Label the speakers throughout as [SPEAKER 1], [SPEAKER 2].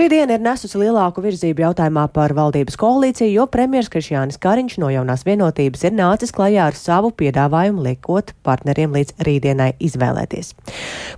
[SPEAKER 1] Šī diena ir nesusi lielāku virzību jautājumā par valdības koalīciju, jo premjers Krišjānis Kariņš no jaunās vienotības ir nācis klajā ar savu piedāvājumu liekot partneriem līdz rītdienai izvēlēties.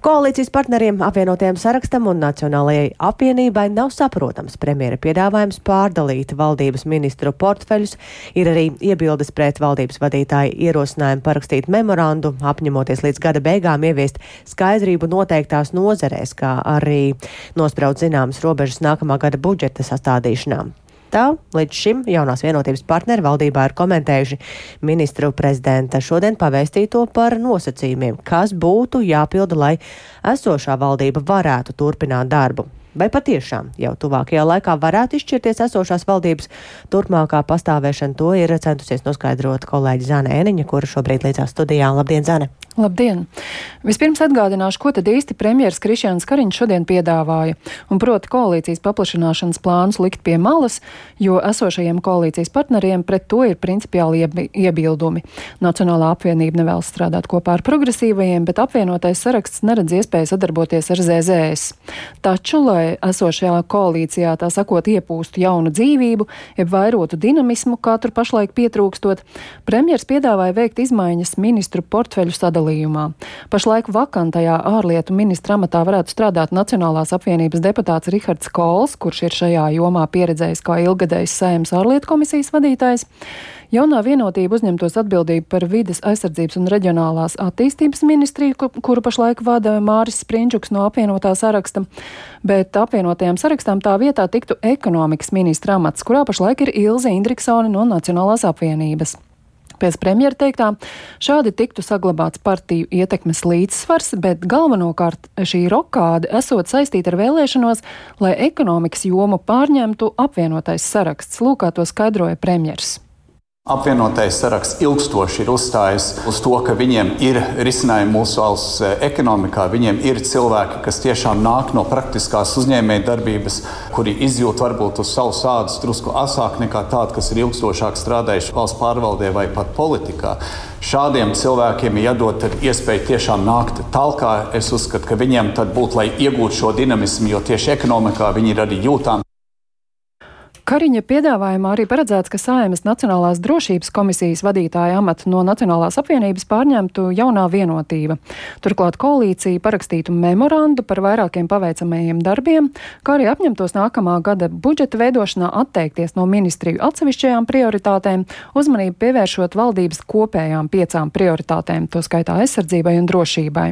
[SPEAKER 1] Koalīcijas partneriem apvienotajam sarakstam un Nacionālajai apvienībai nav saprotams premjera piedāvājums pārdalīt valdības ministru portfeļus, ir arī iebildes pret valdības vadītāju ierosinājumu parakstīt memorandu, apņemoties līdz gada beigām ieviest skaidrību noteiktās nozerēs, kā arī nospraut zināmas robežas nākamā gada budžeta sastādīšanā. Tā līdz šim jaunās vienotības partneri valdībā ir komentējuši ministru prezidenta šodien pavēstīto par nosacījumiem, kas būtu jāpilda, lai esošā valdība varētu turpināt darbu. Vai patiešām jau tuvākajā laikā varētu izšķirties esošās valdības turpmākā pastāvēšana, to ir centusies noskaidrot kolēģi Zane Eniņa, kura šobrīd līdzās studijā. Labdien, Zane!
[SPEAKER 2] Labdien! Vispirms atgādināšu, ko tad īsti premjeras Krišjāns Kariņš šodien piedāvāja, un proti koalīcijas paplašināšanas plānus likt pie malas, jo esošajiem koalīcijas partneriem pret to ir principiāli iebildumi. Nacionālā apvienība nevēlas strādāt kopā ar progresīvajiem, bet apvienotais saraksts neredz iespēju sadarboties ar ZZS. Taču, lai esošajā koalīcijā tā sakot iepūstu jaunu dzīvību, jeb vairotu dinamismu, tur pašlaik pietrūkstot, premjers piedāvāja veikt izmaiņas ministru portfeļu sadalījumā. Pašlaik vakantajā ārlietu ministra amatā varētu strādāt Nacionālās apvienības deputāts Rihards Kols, kurš ir šajā jomā pieredzējis kā ilgadējs sējums ārlietu komisijas vadītājs. Jaunā vienotība uzņemtos atbildību par vides aizsardzības un reģionālās attīstības ministriju, kuru pašlaik vada Māris Sprinčuks no apvienotā saraksta, bet apvienotajām sarakstām tā vietā tiktu ekonomikas ministra amats, kurā pašlaik ir Ilze Indriksone no Nacionālās apvienības. Pēc premjera teiktā, šādi tiktu saglabāts partiju ietekmes līdzsvars, bet galvenokārt šī rokāde esot saistīta ar vēlēšanos, lai ekonomikas jomu pārņemtu apvienotais saraksts. Lūkā to skaidroja premjers.
[SPEAKER 3] Apvienotais saraksts ilgstoši ir uzstājis uz to, ka viņiem ir risinājumi mūsu valsts eh, ekonomikā. Viņiem ir cilvēki, kas tiešām nāk no praktiskās uzņēmēja darbības, kuri izjūt varbūt uz savas ādas drusku asāk nekā tādi, kas ir ilgstošāk strādājuši valsts pārvaldē vai pat politikā. Šādiem cilvēkiem ir jādod iespēja tiešām nākt tālāk. Es uzskatu, ka viņiem tad būtu, lai iegūtu šo dinamismu, jo tieši ekonomikā viņi ir arī jūtami.
[SPEAKER 2] Kariņa piedāvājumā arī paredzēts, ka Saimas Nacionālās drošības komisijas vadītāja amatu no Nacionālās apvienības pārņemtu jaunā vienotība. Turklāt koalīcija parakstītu memorandu par vairākiem paveicamajiem darbiem, kā arī apņemtos nākamā gada budžeta veidošanā atteikties no ministriju atsevišķajām prioritātēm, uzmanību pievēršot valdības kopējām piecām prioritātēm, to skaitā aizsardzībai un drošībai.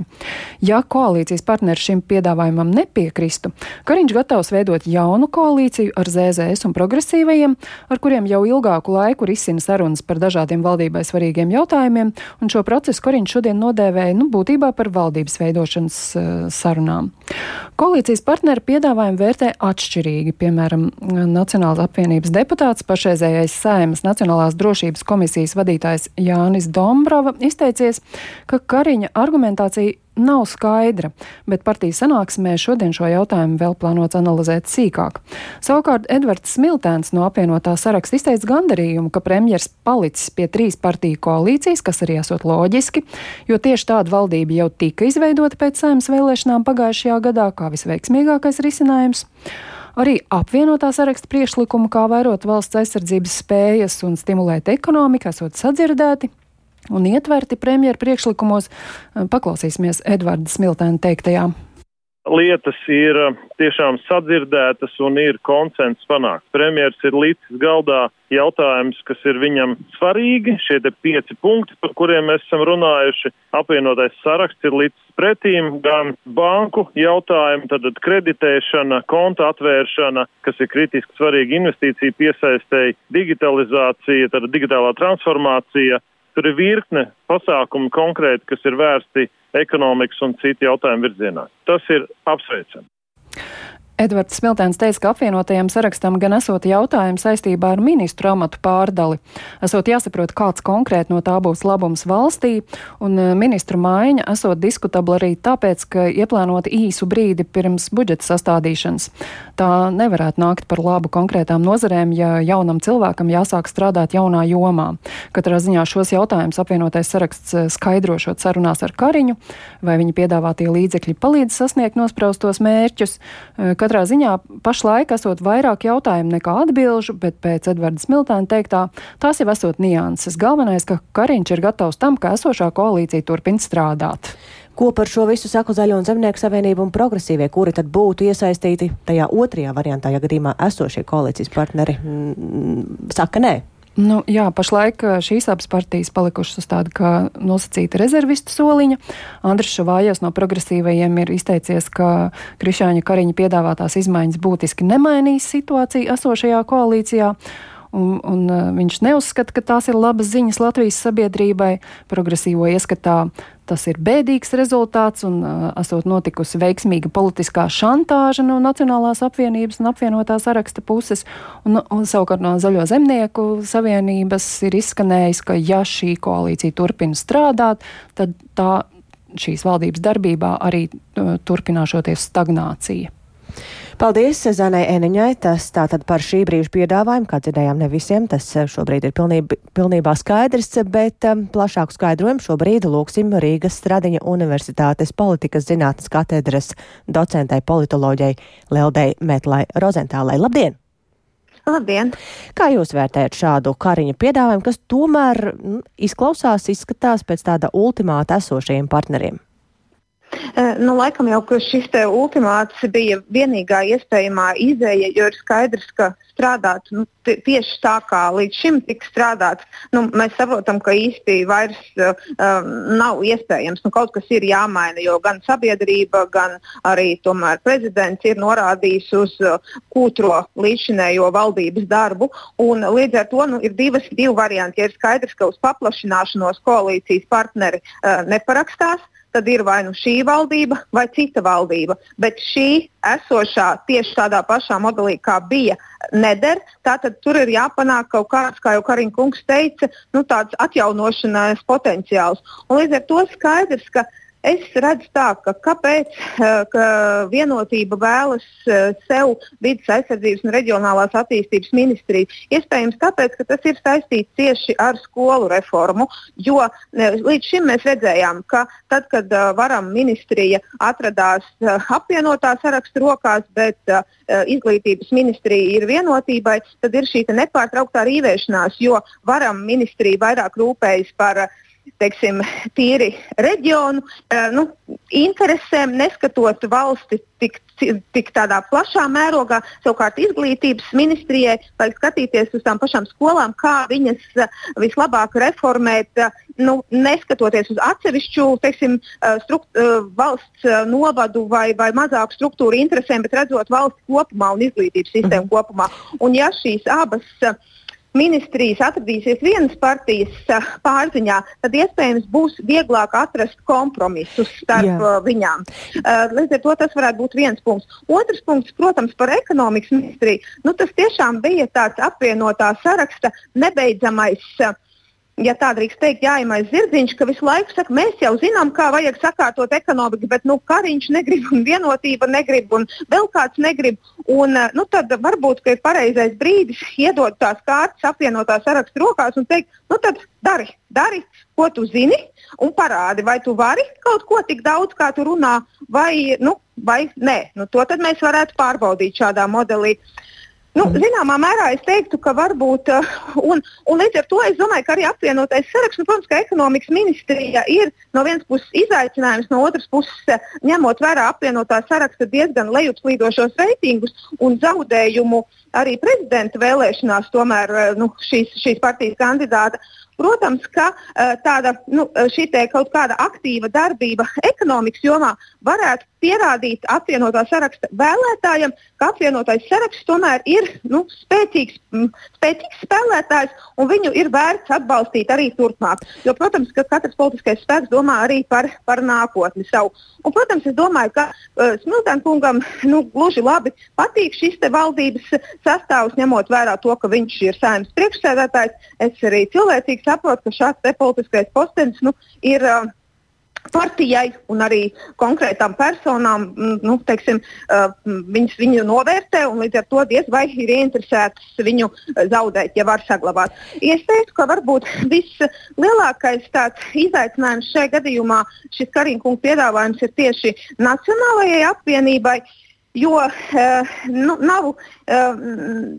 [SPEAKER 2] Ja koalīcijas partneri šim piedāvājumam nepiekristu, Kariņš gatavs veidot jaunu koalīciju ar ZZS un progresīvajiem, ar kuriem jau ilgāku laiku risina sarunas par dažādiem valdībai svarīgiem jautājumiem, un šo procesu Koriņš šodien nodēvēja nu, būtībā par valdības veidošanas uh, sarunām. Koalīcijas partneri piedāvājumu vērtē atšķirīgi. Piemēram, Nacionālās apvienības deputāts, pašreizējais Saimas Nacionālās drošības komisijas vadītājs Jānis Dombrava izteicies, ka Kariņa argumentācija nav skaidra, bet partijas sanāksmē šodien šo jautājumu vēl plānots analizēt sīkāk. Savukārt Edvards Smiltēns no apvienotā saraksta izteica gandarījumu, ka premjers palicis pie trīs partiju koalīcijas, kas arī esot loģiski, jo tieši tāda valdība jau tika izveidota pēc saimnes vēlēšanām pagājušajā gadā kā visveiksmīgākais risinājums. Arī apvienotā saraksta priekšlikumu, kā vairot valsts aizsardzības spējas un stimulēt ekonomiku, esot sadzirdēti un ietverti premjeru priekšlikumos. Paklausīsimies Edvarda Smiltēna teiktajā
[SPEAKER 4] lietas ir tiešām sadzirdētas un ir konsens panākts. Premjers ir līdzis galdā jautājums, kas ir viņam svarīgi, šie pieci punkti, par kuriem mēs esam runājuši. Apvienotais saraksts ir līdzis pretīm gan banku jautājumu, tad kreditēšana, konta atvēršana, kas ir kritiski svarīga investīcija piesaistēji, digitalizācija, tad digitālā transformācija, Tur ir virkne pasākumu konkrēti, kas ir vērsti ekonomikas un citu jautājumu virzienā. Tas ir apsveicami.
[SPEAKER 2] Edvards Smiltēns teica, ka apvienotajam sarakstam gan esot jautājumi saistībā ar ministru amatu pārdali. Esot jāsaprot, kāds konkrēti no tā būs labums valstī, un e, ministru maiņa esot diskutabla arī tāpēc, ka ieplānota īsu brīdi pirms budžeta sastādīšanas. Tā nevarētu nākt par labu konkrētām nozarēm, ja jaunam cilvēkam jāsāk strādāt jaunā jomā. Katrā ziņā šos jautājumus apvienotais saraksts e, skaidrošot sarunās ar Kariņu, vai viņa piedāvātie līdzekļi palīdz sasniegt nospraustos mērķus. E, Katrā ziņā pašlaik esot vairāk jautājumu nekā atbilžu, bet pēc Edvarda Smiltēna teiktā tās jau esot nianses. Galvenais, ka Kariņš ir gatavs tam, ka esošā koalīcija turpina strādāt.
[SPEAKER 1] Ko par šo visu saka Zaļo un Zemnieku savienību un progresīvie, kuri tad būtu iesaistīti tajā otrajā variantā, ja gadījumā esošie koalīcijas partneri mm, saka nē?
[SPEAKER 2] Nu, jā, pašlaik šīs abas partijas palikušas uz tāda kā nosacīta rezervistu soliņa. Andris Šavājas no progresīvajiem ir izteicies, ka Krišāņa Kariņa piedāvātās izmaiņas būtiski nemainīs situāciju esošajā koalīcijā. Un, un viņš neuzskata, ka tās ir labas ziņas Latvijas sabiedrībai. Progresīvo ieskatā tas ir bēdīgs rezultāts un uh, esot notikusi veiksmīga politiskā šantāža no Nacionālās apvienības un apvienotā saraksta puses. Un, un savukārt no Zaļo zemnieku savienības ir izskanējis, ka ja šī koalīcija turpina strādāt, tad tā šīs valdības darbībā arī uh, turpināšoties stagnācija.
[SPEAKER 1] Paldies Zanai Eniņai. Tas tātad par šī brīža piedāvājumu, kā dzirdējām, ne visiem tas eh, šobrīd ir pilnībā, pilnībā skaidrs, bet um, plašāku skaidrojumu šobrīd lūksim Rīgas Stradiņa Universitātes politikas zinātnes katedras docentei politoloģijai Leldei Metlai Rozentālai. Labdien!
[SPEAKER 5] Labdien!
[SPEAKER 1] Kā jūs vērtējat šādu kariņa piedāvājumu, kas tomēr nu, izklausās, izskatās pēc tāda ultimāta esošajiem partneriem?
[SPEAKER 5] Eh, nu, laikam jau šis ultimāts bija vienīgā iespējamā izēja, jo ir skaidrs, ka strādāt nu, tieši tā, kā līdz šim tika strādāts, nu, mēs saprotam, ka īsti vairs uh, nav iespējams. Nu, kaut kas ir jāmaina, jo gan sabiedrība, gan arī prezidents ir norādījis uz uh, kūtro līdzinējo valdības darbu. Līdz ar to nu, ir divas, divi varianti. Ja ir skaidrs, ka uz paplašināšanos koalīcijas partneri uh, neparakstās, tad ir vai nu šī valdība vai cita valdība. Bet šī esošā tieši tādā pašā modelī, kā bija, neder. Tātad tur ir jāpanāk kaut kāds, kā jau Kariņš kungs teica, nu, tāds atjaunošanās potenciāls. Un līdz ar to skaidrs, ka Es redzu tā, ka kāpēc eh, ka vienotība vēlas eh, sev vidas aizsardzības un reģionālās attīstības ministriju. Iespējams, tāpēc, ka tas ir saistīts tieši ar skolu reformu, jo eh, līdz šim mēs redzējām, ka tad, kad varam ministrija atradās apvienotā saraksta rokās, bet izglītības ministrija ir vienotībai, tad ir šī nepārtrauktā rīvēšanās, jo varam ministrija vairāk rūpējas par uh, teiksim, tīri reģionu eh, nu, interesēm, neskatot valsti tik, tik tādā plašā mērogā. Savukārt izglītības ministrijai vajag skatīties uz tām pašām skolām, kā viņas eh, vislabāk reformēt, eh, nu, neskatoties uz atsevišķu teiksim, strukt, valsts novadu vai, vai mazāku struktūru interesēm, bet redzot valsts kopumā un izglītības sistēmu mhm. kopumā. Un ja šīs abas uh, ministrijas atradīsies vienas partijas pārziņā, tad iespējams būs vieglāk atrast kompromisus starp Jā. viņām. Līdz ar to tas varētu būt viens punkts. Otrs punkts, protams, par ekonomikas ministriju. Nu, tas tiešām bija tāds apvienotā saraksta nebeidzamais. Uh, ja tā drīkst teikt, jāiemais zirdziņš, ka visu laiku saka, mēs jau zinām, kā vajag sakārtot ekonomiku, bet nu, kariņš negrib, un vienotība negrib, un vēl kāds negrib. Un, eh, nu, tad varbūt ir pareizais brīdis iedot tās kārtas apvienotā sarakstu rokās un teikt, nu tad dari, dari, ko tu zini, un parādi, vai tu vari kaut ko tik daudz, kā tu runā, vai, nu, vai nē. Nu, to mēs varētu pārbaudīt šādā modelī. Uh, Nu, zināmā mērā es teiktu, ka varbūt, uh, un, un līdz ar to es domāju, ka arī apvienotais saraksts, nu, protams, ka ekonomikas ministrija ir no vienas puses izaicinājums, no otras puses uh, ņemot vērā apvienotā saraksta diezgan lejupslīdošos reitingus un zaudējumu arī prezidenta vēlēšanās, tomēr uh, nu, šīs, šīs partijas kandidāta. Protams, ka tāda nu, šī kaut kāda aktīva darbība ekonomikas jomā varētu pierādīt apvienotā saraksta vēlētājiem, ka apvienotais saraksts tomēr ir nu, spēcīgs, m, spēcīgs spēlētājs un viņu ir vērts atbalstīt arī turpmāk. Jo, protams, ka katrs politiskais spēks domā arī par, par nākotni savu. Un, protams, es domāju, ka uh, Smiltēna kungam nu, gluži labi patīk šis valdības sastāvs, ņemot vērā to, ka viņš ir saimnes priekšsēdētājs. Es arī cilvēcīgi saprotu, ka šāds politiskais postenis nu, ir. Uh, partijai un arī konkrētām personām, nu, teiksim, viņas viņu novērtē un līdz ar to diez vai ir ieinteresētas viņu zaudēt, ja var saglabāt. Es teiktu, ka varbūt vislielākais izaicinājums šajā gadījumā šis Karina kunga piedāvājums ir tieši Nacionālajai apvienībai. Jo uh, nu, nav, uh,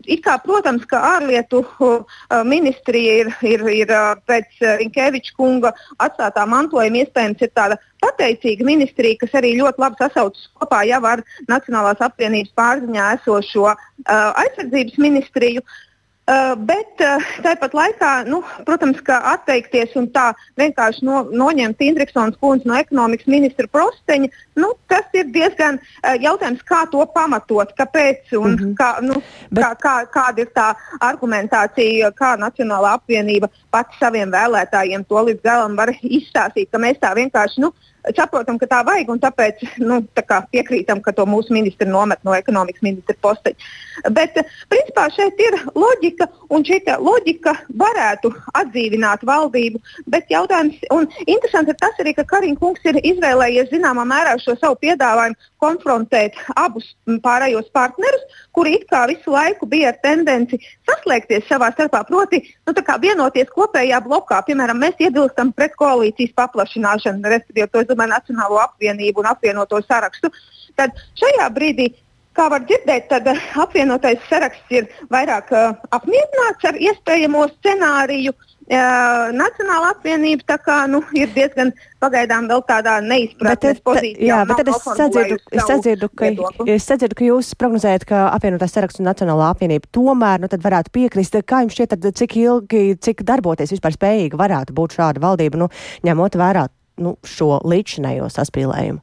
[SPEAKER 5] it kā, protams, ka ārlietu uh, ministrija ir, ir, ir pēc Rinkeviča kunga atstātā mantojuma iespējams ir tāda pateicīga ministrija, kas arī ļoti labi sasaucas kopā jau ar Nacionālās apvienības pārziņā esošo aizsardzības ministriju. Uh, Uh, bet uh, tāpat laikā, nu, protams, ka atteikties un tā vienkārši no, noņemt Indriksons kundzi no ekonomikas ministra prosteņa, nu, tas ir diezgan uh, jautājums, kā to pamatot, kāpēc un mm -hmm. kā, nu, bet... kā, kā, kāda ir tā argumentācija, kā Nacionālā apvienība pati saviem vēlētājiem to līdz galam var izstāstīt, ka mēs tā vienkārši. Nu, saprotam, ka tā vajag, un tāpēc nu, tā piekrītam, ka to mūsu ministri nomet no ekonomikas ministra posteņa. Bet, principā, šeit ir loģika, un šī loģika varētu atdzīvināt valdību. Bet jautājums, un interesanti ir tas arī, ka Kariņš kungs ir izvēlējies zināmā mērā šo savu piedāvājumu konfrontēt abus pārējos partnerus, kuri it kā visu laiku bija ar tendenci saslēgties savā starpā, proti nu, vienoties kopējā blokā. Piemēram, mēs iebilstam pret koalīcijas paplašināšanu, respektīvi domāju Nacionālo apvienību un apvienoto sarakstu. Tad šajā brīdī Kā var dzirdēt, tad apvienotais saraksts ir vairāk uh, apmierināts ar iespējamo scenāriju. Uh, Nacionāla apvienība kā, nu, ir diezgan pagaidām vēl tādā neizpratnes pozīcijā.
[SPEAKER 1] Jā, bet tad es sadzirdu, es, sadzirdu, ka, es sadzirdu, ka jūs prognozējat, ka apvienotās saraksts un Nacionālā apvienība tomēr nu, varētu piekrist. Kā jums šķiet, tad, cik ilgi, cik darboties vispār spējīga varētu būt šāda valdība, nu, ņemot vērā nu, šo līdzinējo saspīlējumu?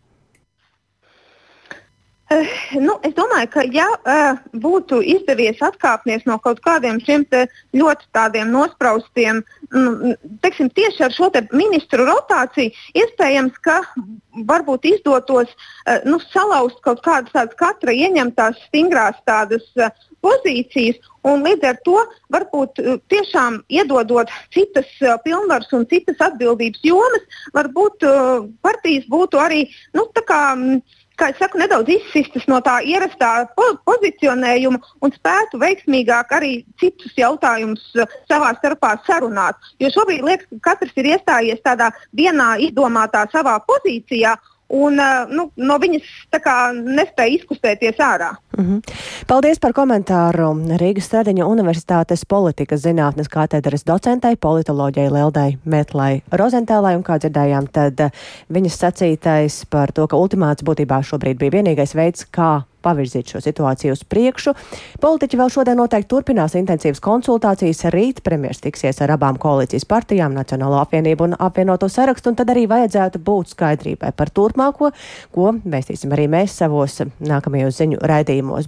[SPEAKER 5] Uh, nu, es domāju, ka ja uh, būtu izdevies atkāpties no kaut kādiem šiem ļoti tādiem nospraustiem, nu, teiksim, tieši ar šo te ministru rotāciju, iespējams, ka varbūt izdotos uh, nu, salauzt kaut kādas tādas katra ieņemtās stingrās tādas uh, pozīcijas, un līdz ar to varbūt uh, tiešām iedodot citas uh, pilnvaras un citas atbildības jomas, varbūt uh, partijas būtu arī nu, tā kā. Um, kā jau saku, nedaudz izsistas no tā ierastā po pozicionējuma un spētu veiksmīgāk arī citus jautājumus savā starpā sarunāt. Jo šobrīd liekas, ka katrs ir iestājies tādā vienā izdomātā savā pozīcijā un nu, no viņas nespēja izkustēties ārā. Mm
[SPEAKER 1] -hmm. Paldies par komentāru Rīgas Stradiņa Universitātes politikas zinātnes katedras docentei, politoloģijai Leldai Metlai Rozentālai, un kā dzirdējām, tad viņas sacītais par to, ka ultimāts būtībā šobrīd bija vienīgais veids, kā pavirzīt šo situāciju uz priekšu. Politiķi vēl šodien noteikti turpinās intensīvas konsultācijas. Rīt premjeras tiksies ar abām koalīcijas partijām, Nacionālo apvienību un apvienoto sarakstu, un tad arī vajadzētu būt skaidrībai par turpmāko, ko vēstīsim arī mēs savos nākamajos ziņu raidījumos.